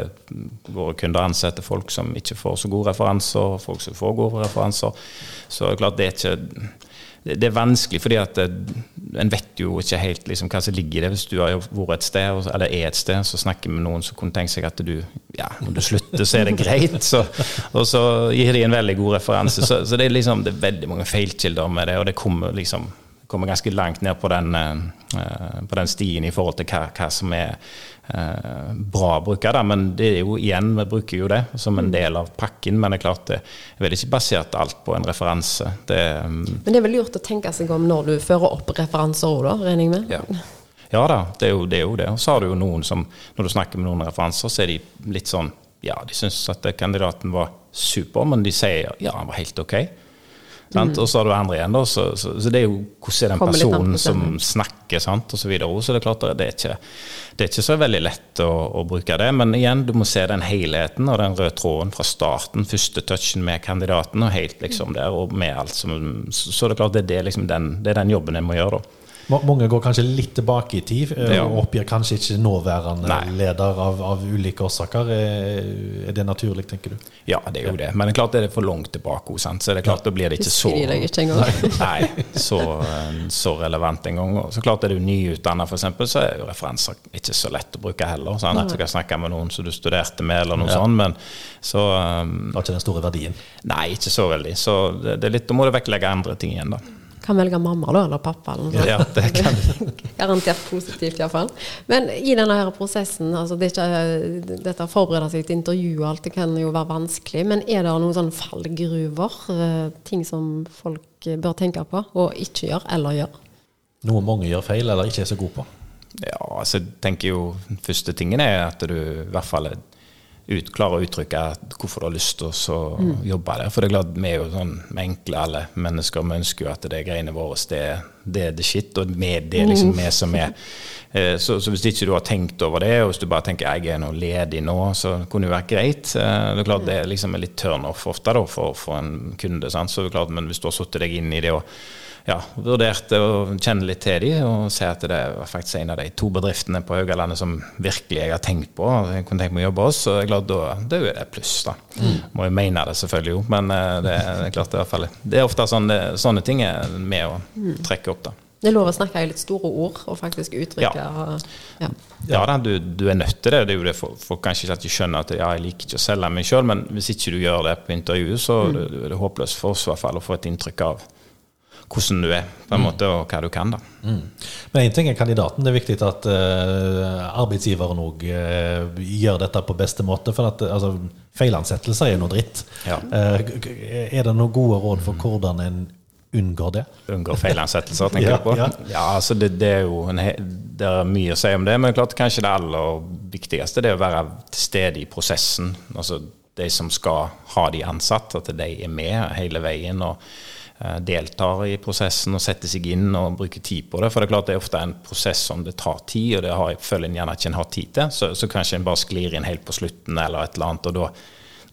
våre kunder ansetter folk som ikke får så gode referanser, folk som får gode referanser. Så det er klart det er ikke det er vanskelig, fordi at en vet jo ikke helt liksom, hva som ligger i det. Hvis du har vært et sted, eller er et sted, så snakker med noen som kunne tenkt seg at du ja, når du slutter, så er det greit. Så, og så gir de en veldig god referanse. Så, så det, er liksom, det er veldig mange feilkilder med det, og det kommer liksom kommer ganske langt ned på den, uh, på den stien i forhold til hva, hva som er uh, bra å bruke. Da. Men det er jo igjen, vi bruker jo det som en del av pakken. Men det er klart det er vel ikke basert alt på en referanse. Det, um, men det er vel lurt å tenke seg om når du fører opp referanser òg, da, regner jeg med? Ja. ja da, det er jo det. Er jo det. Og så har du jo noen som, når du snakker med noen referanser, så er de litt sånn Ja, de syns at kandidaten var super, men de sier ja, han var helt ok. Mm. Og så har du andre igjen, da. Så, så, så, det er jo hvordan er den personen som snakker, sant, og så videre. Så det er klart det er ikke, det er ikke så veldig lett å, å, bruke det. Men igjen, du må se den helheten og den røde tråden fra starten. Første touchen med kandidaten og helt liksom der, og med alt som Så det er klart det er, det, liksom den, det er den jobben jeg må gjøre, da. Mange går kanskje litt tilbake i tid eh, ja. og oppgir kanskje ikke nåværende Nei. leder av, av, ulike årsaker. Er det naturlig, tenker du? Ja, det er jo det. Men det er klart det er for langt tilbake. Sant? Så det er klart da blir det ikke så ikke Nei, så, eh, så relevant engang. Så klart er du nyutdanna, f.eks., så er jo referanser ikke så lett å bruke heller. Sant? Du kan snakke med noen som du studerte med, eller noe ja. sånt. Men så um, Det har ikke den store verdien? Nei, ikke så veldig. Så det, det er litt, da må du vektlegge andre ting igjen, da. Kan velge mamma da, eller pappa. Eller noe. Ja, det kan Garantert positivt, iallfall. Men i denne her prosessen, altså det ikke, dette å forberede seg til intervju og alt, det kan jo være vanskelig. Men er det noen sånne fallgruver? Eh, ting som folk bør tenke på og ikke gjøre, eller gjøre? Noe mange gjør feil eller ikke er så gode på? Ja, altså jeg tenker jo Første tingen er at du i hvert fall er ut, klare å uttrykke hvorfor du har lyst til å mm. jobbe der. For det er klart, vi er jo sånn enkle alle mennesker. Vi ønsker jo at det greiene våre det, det er the shit, og med det liksom vi som er. Eh, så, så, hvis ikke du har tenkt over det, og hvis du bare tenker jeg er nå ledig nå, så kunne det vært greit. Eh, det er klart det er liksom litt turnoff ofte da, for, for en kunde. Sant? Så det er klart, Men hvis du har satt deg inn i det og ja, det, og kjenne litt til dem og se at det er faktisk en av de to bedriftene på Haugalandet som virkelig jeg har tenkt på jeg kunne tenkt meg å jobbe hos, så jeg er glad da, da er det pluss. da. Mm. Må jo mene det selvfølgelig jo, men det, det, er klart det er, i hvert fall, det er ofte sånn, det, sånne ting er med å trekke opp. da. Det er lov å snakke i litt store ord og faktisk uttrykke Ja, ja. ja da, du, du, er nødt til det. Det er jo det folk, folk kanskje ikke alltid skjønner at ja, jeg liker ikke å selge meg sjøl, men hvis ikke du gjør det på intervjuet, så mm. det, det er håpløst for oss i hvert fall å få et inntrykk av hvordan du er, på en mm. måte, og hva du kan. da. Mm. Men én ting er kandidaten. Det er viktig at uh, arbeidsgiveren òg uh, eh, gjør dette på beste måte. For at altså, feilansettelser er noe dritt. Ja. Uh, er det noen gode råd for hvordan en unngår det? Unngår feilansettelser, tenker ja, jeg på. Ja, ja altså det, det, er jo en, det er mye å si om det, men klart kanskje det aller viktigste det er å være til stede i prosessen. Altså de som skal ha de ansatt, at de er med hele veien og uh, deltar i prosessen og setter seg inn og bruker tid på det. For det er klart det er ofte en prosess som det tar tid, og det har, føler en gjerne ikke en har tid til. Så, så kanskje en bare sklir inn helt på slutten eller et eller annet. og da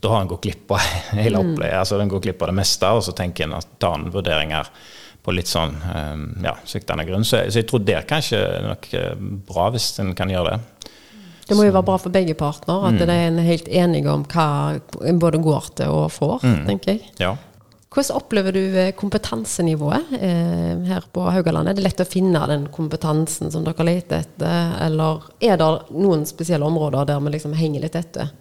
da har en gått glipp av hele mm. opplegget. Altså, en går glipp av det meste, og så tenker en at tar en vurderinger på litt sånn ehm, ja, sviktende grunn. Så, så, jeg tror det er kanskje nok eh, bra hvis en kan gjøre det. Det må jo være bra for begge partner, at mm. de er helt enige om hva en både går til og får, mm. tenker jeg. Ja. Hvordan opplever du eh, kompetansenivået eh, her på Haugalandet? Er det lett å finne den kompetansen som dere leter etter, eller er det noen spesielle områder der vi liksom henger litt etter?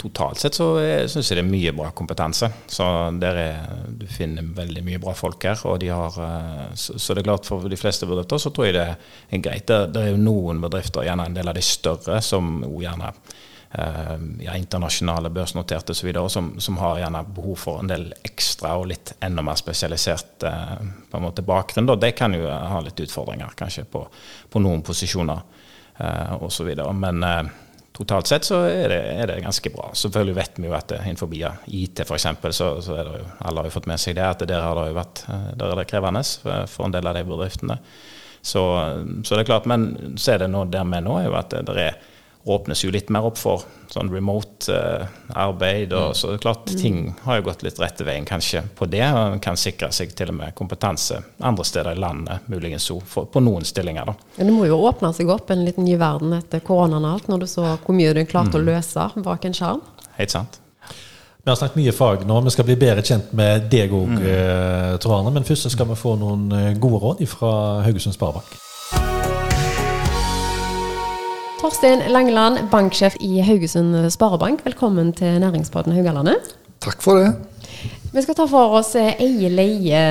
Totalt sett så syns jeg det er mye bra kompetanse. Så er, du finner veldig mye bra folk her. og de har, eh, Så, så det er klart for de fleste bedrifter så tror jeg det er greit. Det, det er jo noen bedrifter, gjerne en del av de større, som gjerne eh, ja, internasjonale, børsnoterte osv., som, som har gjerne behov for en del ekstra og litt enda mer spesialisert eh, på en måte bakgrunn. Da. De kan jo ha litt utfordringer kanskje på, på noen posisjoner eh, osv. Men eh, totalt sett så er det, er det, ganske bra. Selvfølgelig vet vi jo at innenfor IT f.eks. Så, så er det jo, alle har jo fått med seg det, at der har det jo vært der er det krevende for en del av de bedriftene. Så, så det er klart, Men så er det nå der vi nå er jo at det er åpnes jo litt mer opp for sånn remote eh, arbeid. og mm. så det er klart Ting har jo gått litt rette veien kanskje på det. og Kan sikre seg til og med kompetanse andre steder i landet, muligens òg, på noen stillinger. da. Men Det må jo åpne seg opp en liten ny verden etter koronaen og alt, når du så hvor mye du klarte mm. å løse bak en skjerm. Helt sant. Vi har snakket mye fag nå, vi skal bli bedre kjent med deg òg, mm. Eh, Tor Arne. Men først skal vi få noen eh, gode råd fra Haugesund Sparebank. Torstein Langeland, banksjef i Haugesund Sparebank. Velkommen til Næringspodden Haugalandet. Takk for det. Vi skal ta for oss eh, eie-leie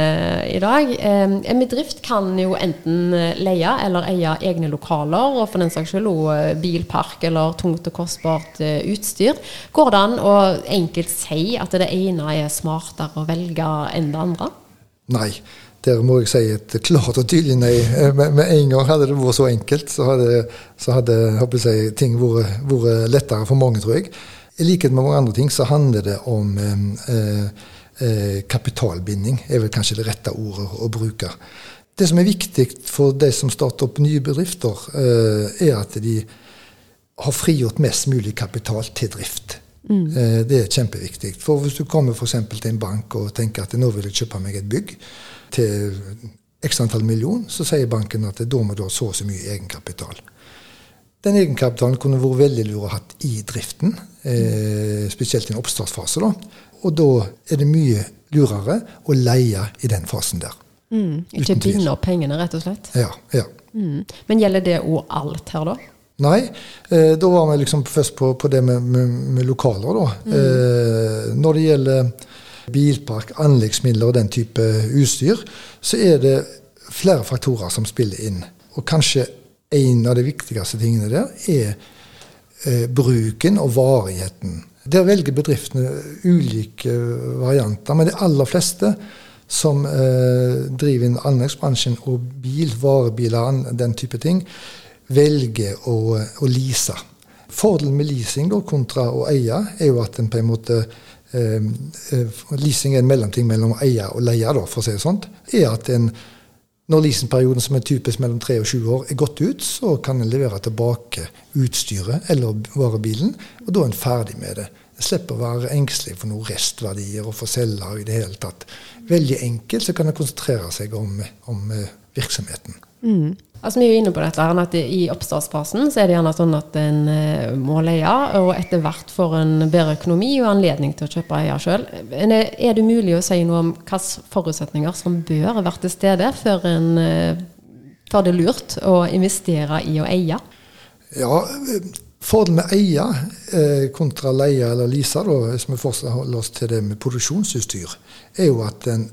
i dag. Eh, en bedrift kan jo enten leie eller eie egne lokaler, og for den saks skyld også eh, bilpark eller tungt og kostbart utstyr. Går det an å enkelt si at det ene er smartere å velge enn det andre? Nei. Der må jeg si et klart og tydelig nei. Eh, med, med en gang hadde det vært så enkelt, så hadde, så hadde jeg, ting vært, vært, lettere for mange, tror jeg. I likhet med mange andre ting så handler det om eh, eh, kapitalbinding. er vel kanskje det rette ordet å bruke. Det som er viktig for de som starter opp nye bedrifter, eh, er at de har frigjort mest mulig kapital til drift. Mm. Eh, det er kjempeviktig. For Hvis du kommer for til en bank og tenker at nå vil jeg kjøpe meg et bygg, til x antall million, så sier banken at da må du ha så og så mye egenkapital. Den egenkapitalen kunne vært veldig lur å ha i driften, eh, spesielt i en oppstartsfase. da. Og da er det mye lurere å leie i den fasen der. Mm, ikke binde opp pengene, rett og slett? Ja. ja. Mm. Men gjelder det òg alt her, da? Nei, eh, da var vi liksom først på, på det med, med, med, lokaler, da. Mm. Eh, når det gjelder bilpark, anleggsmidler og den type utstyr, så er det flere faktorer som spiller inn. Og kanskje en av de viktigste tingene der er eh, bruken og varigheten. Der velger bedriftene ulike varianter, men de aller fleste som eh, driver inn anleggsbransjen og bil, varebiler, den type ting, velger å, å lease. Fordelen med leasing kontra å eie er jo at en på en måte eh, leasing er en mellomting mellom eier og leier, da, for å si det sånn, er at en Når leasingperioden, som er typisk mellom tre og sju år, er gått ut, så kan en levere tilbake utstyret eller varebilen, og da er en ferdig med det. En slipper å være engstelig for noen restverdier og for selger i det hele tatt. Veldig enkelt så kan en konsentrere seg om, om eh, virksomheten. Mm. Altså, vi er jo inne på dette her, at I oppstartsfasen så er det gjerne sånn at en uh, må leie, og etter hvert får en bedre økonomi og anledning til å kjøpe eier sjøl. Er det mulig å si noe om hvilke forutsetninger som bør være til stede før, en, tar det lurt å investere i å eie? Ja, Fordelen med eie eh, kontra leie eller lease, da, hvis vi forholder oss til det med produksjonsutstyr, er jo at en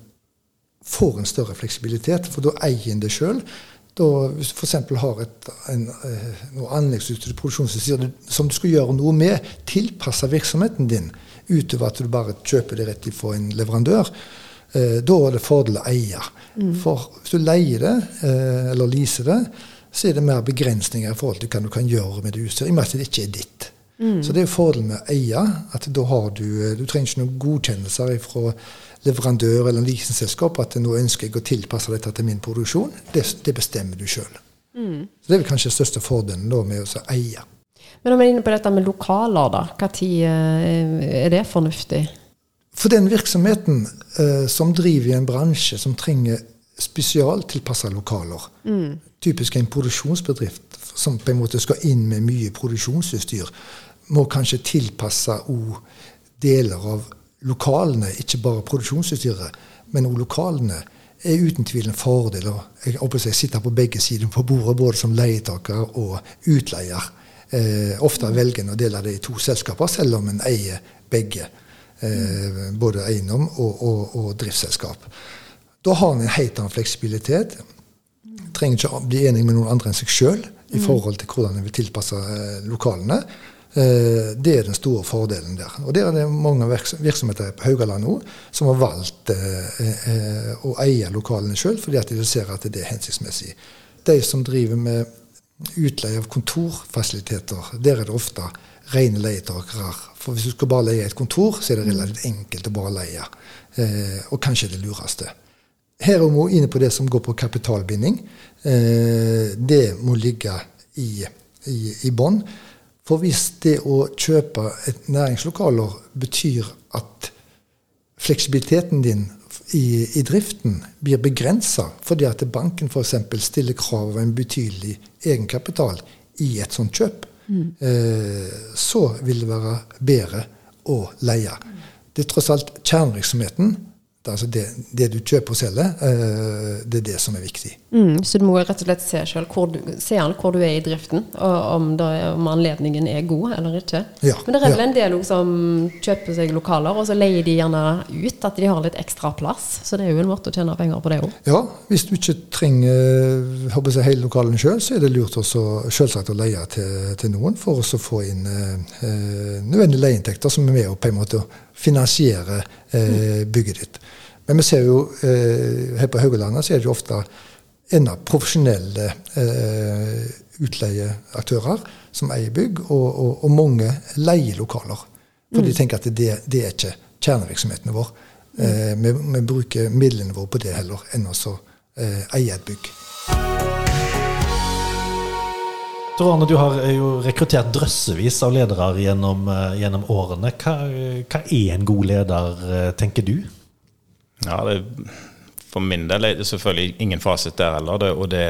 får en større fleksibilitet. For da eier en det sjøl. Hvis du f.eks. har et, en, eh, noe anleggsutstyr, produksjonsutstyr som du skal gjøre noe med, tilpasse virksomheten din utover at du bare kjøper det rett fra en leverandør, eh, da er det fordel å eie. Mm. For hvis du leier det, eh, eller leaser det, så er det mer begrensninger i forhold til hva du kan gjøre med det utstyret, i og med at det ikke er ditt. Mm. Så det er fordelen med å eie. at da har Du du trenger ikke noen godkjennelser fra leverandør eller leasingselskap at nå ønsker jeg å tilpasse dette til min produksjon. Det, det bestemmer du sjøl. Mm. Så Det er vel kanskje den største fordelen da med å eie. Men om vi er inne på dette med lokaler, da. Når eh, er det fornuftig? For den virksomheten eh, som driver i en bransje som trenger spesialtilpassa lokaler, mm. typisk en produksjonsbedrift som på en måte skal inn med mye produksjonsutstyr, må kanskje tilpasse deler av lokalene, ikke bare produksjonsutstyret, men òg lokalene, er uten tvil en fordel. Jeg håper jeg sitter på begge sider på bordet, både som leietaker og utleier. Eh, ofte velger en å dele det i to selskaper, selv om en eier begge. Eh, både eiendom og, og, og driftsselskap. Da har en en helt annen fleksibilitet. Trenger ikke å bli enig med noen andre enn seg sjøl i mm. forhold til hvordan en vil tilpasse eh, lokalene. Eh, det er den store fordelen der. Og Der er det mange virksomheter på Haugaland nå som har valgt eh, å eie lokalene sjøl, fordi at de ser at det er hensiktsmessig. De som driver med utleie av kontorfasiliteter, der er det ofte rene leietakere. For hvis du skal bare leie et kontor, så er det relativt enkelt å bare leie. og kanskje det lureste. Her er vi inne på det som går på kapitalbinding. Eh, det må ligge i, i, i bånn. For hvis det å kjøpe et næringslokaler betyr at fleksibiliteten din i, i driften blir begrensa fordi at banken f.eks. stiller krav om en betydelig egenkapital i et sånt kjøp, mm. eh, så vil det være bedre å leie. Det er tross alt kjernevirksomheten Altså det, det, du kjøper og selger, eh, det er det som er viktig. Mm, så du må rett og slett se selv hvor du, se an hvor du er i driften, og om, er, om anledningen er god eller ikke. Ja, Men det er vel ja. en del som kjøper seg lokaler, og så leier de gjerne ut at de har litt ekstra plass. Så det er jo en måte å tjene penger på det òg. Ja, hvis du ikke trenger håper jeg, hele lokalen sjøl, så er det lurt også selvsagt å leie til, til noen for å få inn eh, nødvendige leieinntekter som er med å på en måte finansiere eh, bygget ditt. Men vi ser jo eh, her på Haugalandet så er det jo ofte enda profesjonelle eh, utleieaktører som eier bygg, og, og, og mange leielokaler. For mm. de tenker at det, det, er ikke kjernevirksomheten vår. Mm. Eh, vi, vi, bruker midlene våre på det heller enn å eh, eie et bygg. Arne, du har jo rekruttert drøssevis av ledere gjennom, eh, gjennom årene. Hva, hva, er en god leder, eh, tenker du? Ja, det, For min del er det selvfølgelig ingen fasit der heller. Det, og det,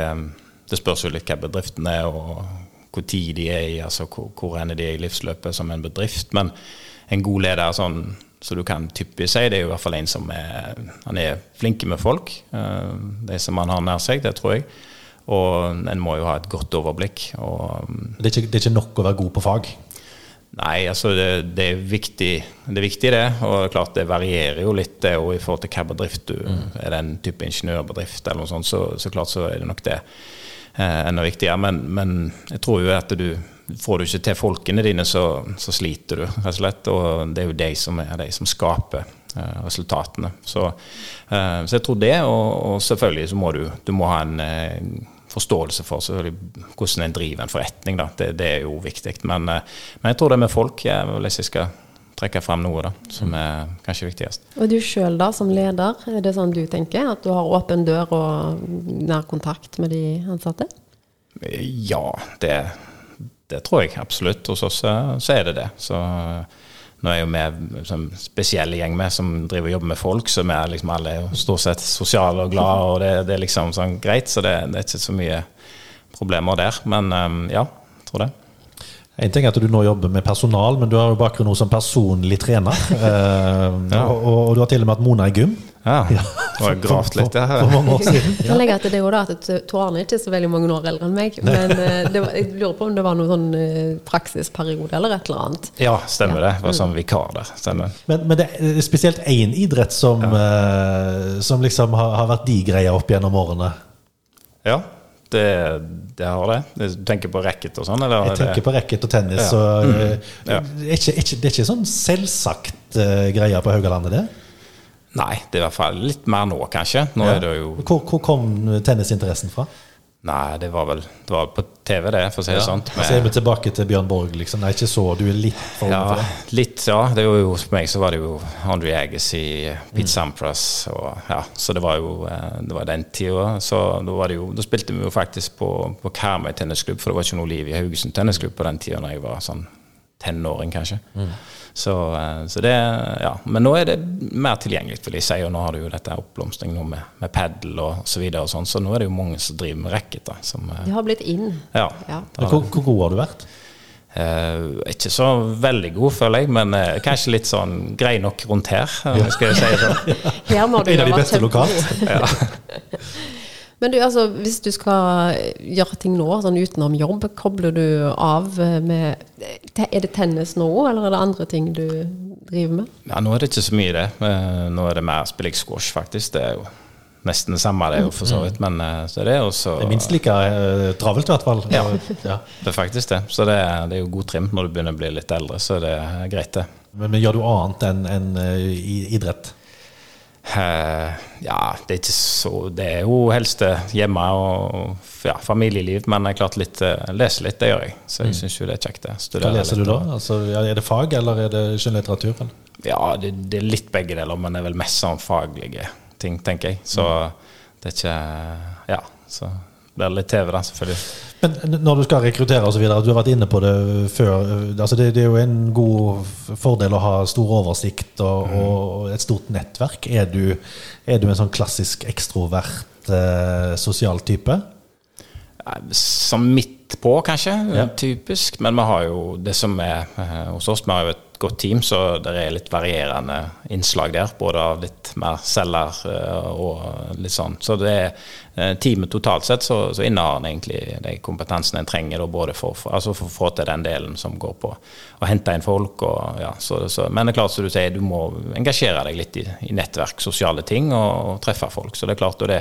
det, spørs jo litt hva bedriften er, og hvor tid de er i. altså Hvor, hvor er de i livsløpet som en bedrift. Men en god leder sånn så du kan typisk si, det er jo i hvert fall en som er, han er flinke med folk. Eh, de som han har nær seg, det tror jeg. Og en må jo ha et godt overblikk. Og, det, er ikke, det er ikke nok å være god på fag? Nei, altså det, det, er viktig, det er viktig det. Og klart det varierer jo litt det i forhold til hva bedrift du mm. Er det en type ingeniørbedrift eller noe sånt, så, så klart så er det nok det eh, enda viktigere. Men, men, jeg tror jo at du får du ikke til folkene dine, så, så, sliter du, rett og slett. Og det er jo de som er de som skaper eh, resultatene. Så, eh, så, jeg tror det, og, og, selvfølgelig så må du, du må ha en eh, forståelse for hvordan en driver en forretning. Det, det, er jo viktig. Men, eh, men, jeg tror det med folk, jeg, hvis jeg skal trekke frem noe da, som er kanskje viktigst. Og du sjøl da, som leder, er det sånn du tenker? At du har åpen dør og nær kontakt med de ansatte? Ja, det, det tror jeg absolutt. Hos oss eh, så er det det. Så nå er jo vi en spesiell gjeng med som driver og jobber med folk, så vi er liksom alle er jo stort sett sosiale og glade, og det, det er liksom sånn greit. Så det, det, er ikke så mye problemer der. Men um, ja, jeg tror det. En ting er at du nå jobber med personal, men du har jo bakgrunn nå som personlig trener. Eh, Ja. og, og du har til og med hatt Mona i gym. Ja, og jeg gravd litt for, for mange år siden. Jeg kan legge er det jo da, at Tor er ikke så veldig mange år eldre enn meg. Men eh, det var, jeg lurer på om det var noen sånn eh, praksisperiode eller et eller annet. Ja, stemmer det. Det var sånn vikar der. Stemmer. Men, men det er spesielt én idrett som, ja. som liksom har, har vært de greia opp gjennom årene. Ja, det, det har det. Du tenker på racket og sånn? Jeg tenker på racket og tennis. Ja. Og, mm. Ja. det, er ikke, ikke, det er ikke sånn selvsagt uh, greie på Haugalandet, det? Nei, det er i hvert fall litt mer nå, kanskje. Nå Ja. Hvor, hvor kom tennisinteressen fra? Nei, det var vel det var på TV, det, for å si det sånn. Så er vi tilbake til Bjørn Borg, liksom. Nei, ikke så. Du er litt for Ja, for det. litt, ja. Det var jo, for meg så var det jo Andre Agassi, Pete Sampras og ja, Så det var jo eh, det var den tida. Så da var det jo Da spilte vi jo faktisk på, på Karmøy tennisklubb, for det var ikke noe liv i Haugesund tennisklubb på den tida da jeg var sånn tenåring, kanskje. Så, eh, så det Ja. Men nå er det mer tilgjengelig, vil jeg si. Og nå har du jo dette oppblomstring nå med, med padel og så videre og sånn, så nå er det jo mange som driver med racket, da. Som, eh, Det har blitt inn. ja. Ja. Hvor, hvor god har du vært? Eh, ikke så veldig god, føler jeg, men eh, kanskje litt sånn grei nok rundt her. om jeg si det sånn. Her må du En av de beste lokalt. lokalt. Men du, altså, hvis du skal gjøre ting nå, sånn utenom jobb, kobler du av med Er det tennis nå, eller er det andre ting du driver med? Ja, nå er det ikke så mye det. Nå er det mer spiller jeg squash, faktisk. Det er jo nesten det samme, det er jo for så vidt. Men eh, så er det også Det er minst like eh, travelt, i hvert fall. Ja. ja. Det er faktisk det. Så det er, det er jo god trim når du begynner å bli litt eldre, så det er greit, det. Men, men gjør du annet enn enn, eh, idrett? Eh, ja, det er så Det er jo helst hjemme og ja, familieliv, men jeg klart litt eh, lese litt, det gjør jeg. Så jeg syns jo det er kjekt, det. Hva leser du da? Altså, er det fag, eller er det skjønnlitteratur? eller? Ja, det, det er litt begge deler, men det er vel mest sånn faglige ting, tenker jeg. Så det er ikke Ja, så blir det litt TV, da, selvfølgelig. Men når du skal rekruttere videre, du har vært inne på det før. eh, Altså det, det er jo en god fordel å ha stor oversikt og, og et stort nettverk. Er du, er du en sånn klassisk ekstrovert eh, sosial type? Som midt på, kanskje. Ja. Typisk. Men vi har jo det som er eh, hos oss, vi har jo et godt team, så det er litt varierende innslag der. Både av litt mer selger eh, og litt sånn. Så det er eh, teamet totalt sett, så, så innehar en egentlig de kompetansene en trenger da, både for, for, altså for å få til den delen som går på å hente inn folk. Og, ja, så, så, men det er klart, som du sier, du må engasjere deg litt i, i nettverk, sosiale ting, og, og treffe folk. Så det er klart, det,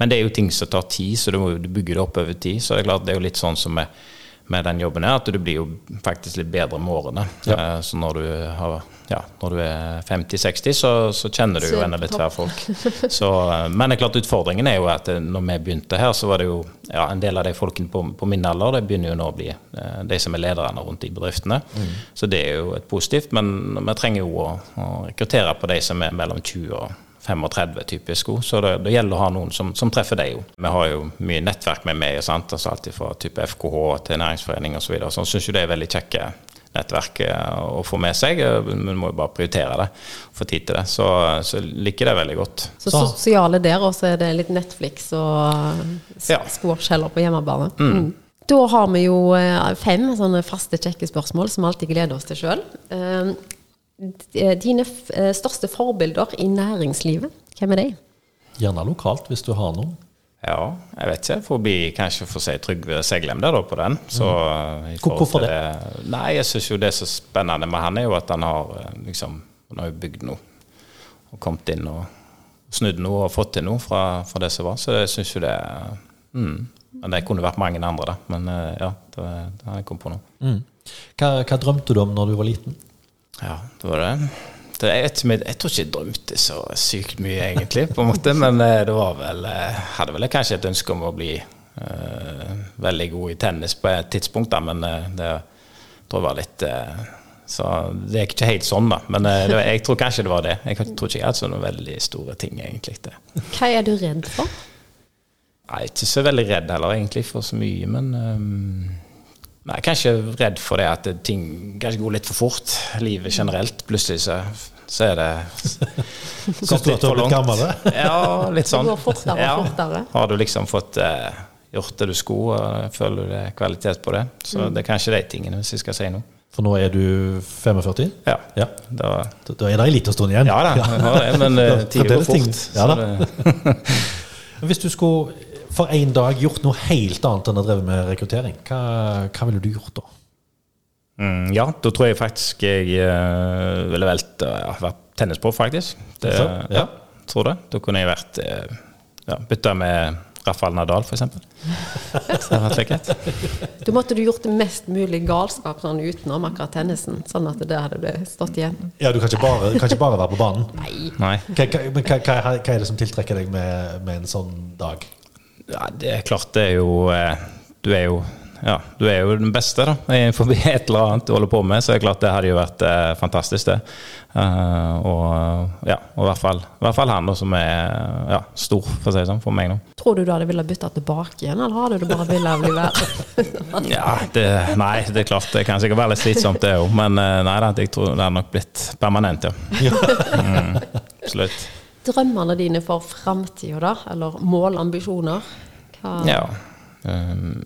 men det er jo ting som tar tid, så du må bygge det opp over tid. Så det er klart, det er jo litt sånn som med, med den jobben er at du blir jo faktisk litt bedre med årene. Ja. Så når du, har, ja, når du er 50-60, så, så kjenner du jo enda litt flere folk. Så, eh, men det er klart utfordringen er jo at eh, når vi begynte her, så var det jo ja, en del av de folkene på, på min alder, det begynner jo nå å bli eh, de som er lederne rundt i bedriftene. Så det er jo et positivt, men vi trenger jo å, å rekruttere på de som er mellom 20 og 35 typisk sko, så det, det gjelder å ha noen som, som treffer deg jo. Vi har jo mye nettverk med meg, sant? Altså alt fra type FKH til næringsforening osv. Så, videre. så jeg syns jo det er veldig kjekke nettverk eh, å få med seg. eh, Men må jo bare prioritere det, få tid til det. Så, så liker det veldig godt. Så Så- sosiale der, og så er det litt Netflix og Ja. squash på hjemmebane. Mm. Da har vi jo eh, fem sånne faste, kjekke spørsmål som vi alltid gleder oss til sjøl. Dine f- eh, største forbilder i næringslivet, hvem er de? Gjerne lokalt, hvis du har noen. Ja, jeg vet ikke. Forbi kanskje å si Trygve Seglem der da på den. Så, mm. Hvorfor det? det? Nei, jeg syns jo det er så spennende med han, er jo at han har eh, liksom Han har jo bygd noe. Og kommet inn og snudd noe og fått til noe fra, fra det som var. Så jeg syns jo det mm. Men det kunne vært mange andre, da. Men eh, ja, det, det har jeg kommet på nå. Mm. Hva, hva drømte du om når du var liten? Ja, det var det. det jeg, jeg, jeg tror ikke jeg drømte så sykt mye, egentlig, på en måte. Men eh, det var vel Jeg Hadde vel kanskje et ønske om å bli uh, veldig god i tennis på et tidspunkt, da. Men uh, det tror jeg var litt, uh, Så det er ikke helt sånn, da. Men eh, det, jeg tror kanskje det var det. Jeg tror ikke jeg hadde så noen veldig store ting, egentlig. Det. Hva er du redd for? Nei, ikke så veldig redd heller, egentlig, for så mye, men um, Nei, kanskje redd for det at ting kanskje går litt for fort. Livet generelt. Plutselig så, så er det at du har blitt gammel? da? Ja, litt sånn. Det går fortere og Ja. fortere. Har du liksom fått eh, gjort det du skulle, og føler du er kvalitet på det. Så Mm. det er kanskje de tingene, hvis jeg skal si noe. For nå er du 45? Ja. Ja. Da, Da da er det en liten stund igjen. ja da, jeg har det, men uh, tida går fort. Ja da. Hvis du skulle for en dag gjort noe helt annet enn å dreve med rekruttering, hva, hva ville du gjort da? Mm, ja, da tror jeg faktisk jeg uh, ville valgt å uh, være tennisproff, faktisk. Det, Så, ja. ja. tror det. Da kunne jeg vært uh, ja, bytta med Rafael Nadal, f.eks. Du måtte du gjort det mest mulig galskap sånn utenom akkurat tennisen, sånn at det hadde det stått igjen. Ja, Du kan ikke bare, kan ikke bare være på banen. Nei. Nei. Hva, hva, hva er det som tiltrekker deg med, med en sånn dag? Ja, det er klart, det er jo eh, Du er jo ja, du er jo den beste da, forbi et eller annet du holder på med, så det er klart det hadde jo vært eh, fantastisk, det. Uh, og ja, og i hvert fall, i hvert fall han da, som er ja, stor, for å si det sånn, for meg nå. Tror du du hadde villet bytte tilbake igjen, eller hadde du bare villet bli værende? Ja, det, nei, det er klart, det kan sikkert være litt slitsomt det òg, men eh, nei da, jeg tror det hadde nok blitt permanent, ja. Mm, absolutt. Drømmene dine for framtida, da? Eller målambisjoner? Hva? Ja. Um,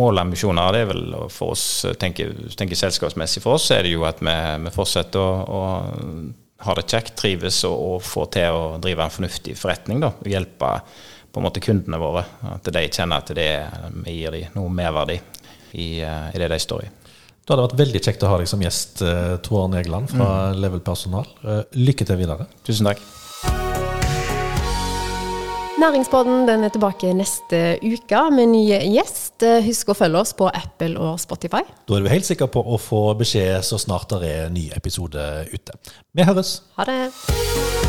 målambisjoner, det er vel for oss, tenker, tenker selskapsmessig for oss, er det jo at vi, vi fortsetter å, å ha det kjekt, trives og, og få til å drive en fornuftig forretning. da, og Hjelpe på en måte kundene våre. At de kjenner at det er, vi gir dem noe merverdi i, eh, i det de står i. Da hadde vært veldig kjekt å ha deg som gjest, eh, Tor Arne Egeland fra Level Personal. Eh, Lykke til videre. Tusen takk. Næringspodden den er tilbake neste uke med ny gjest. Husk å følge oss på Apple og Spotify. Da er du helt sikker på å få beskjed så snart det er en ny episode ute. Vi høres! Ha det!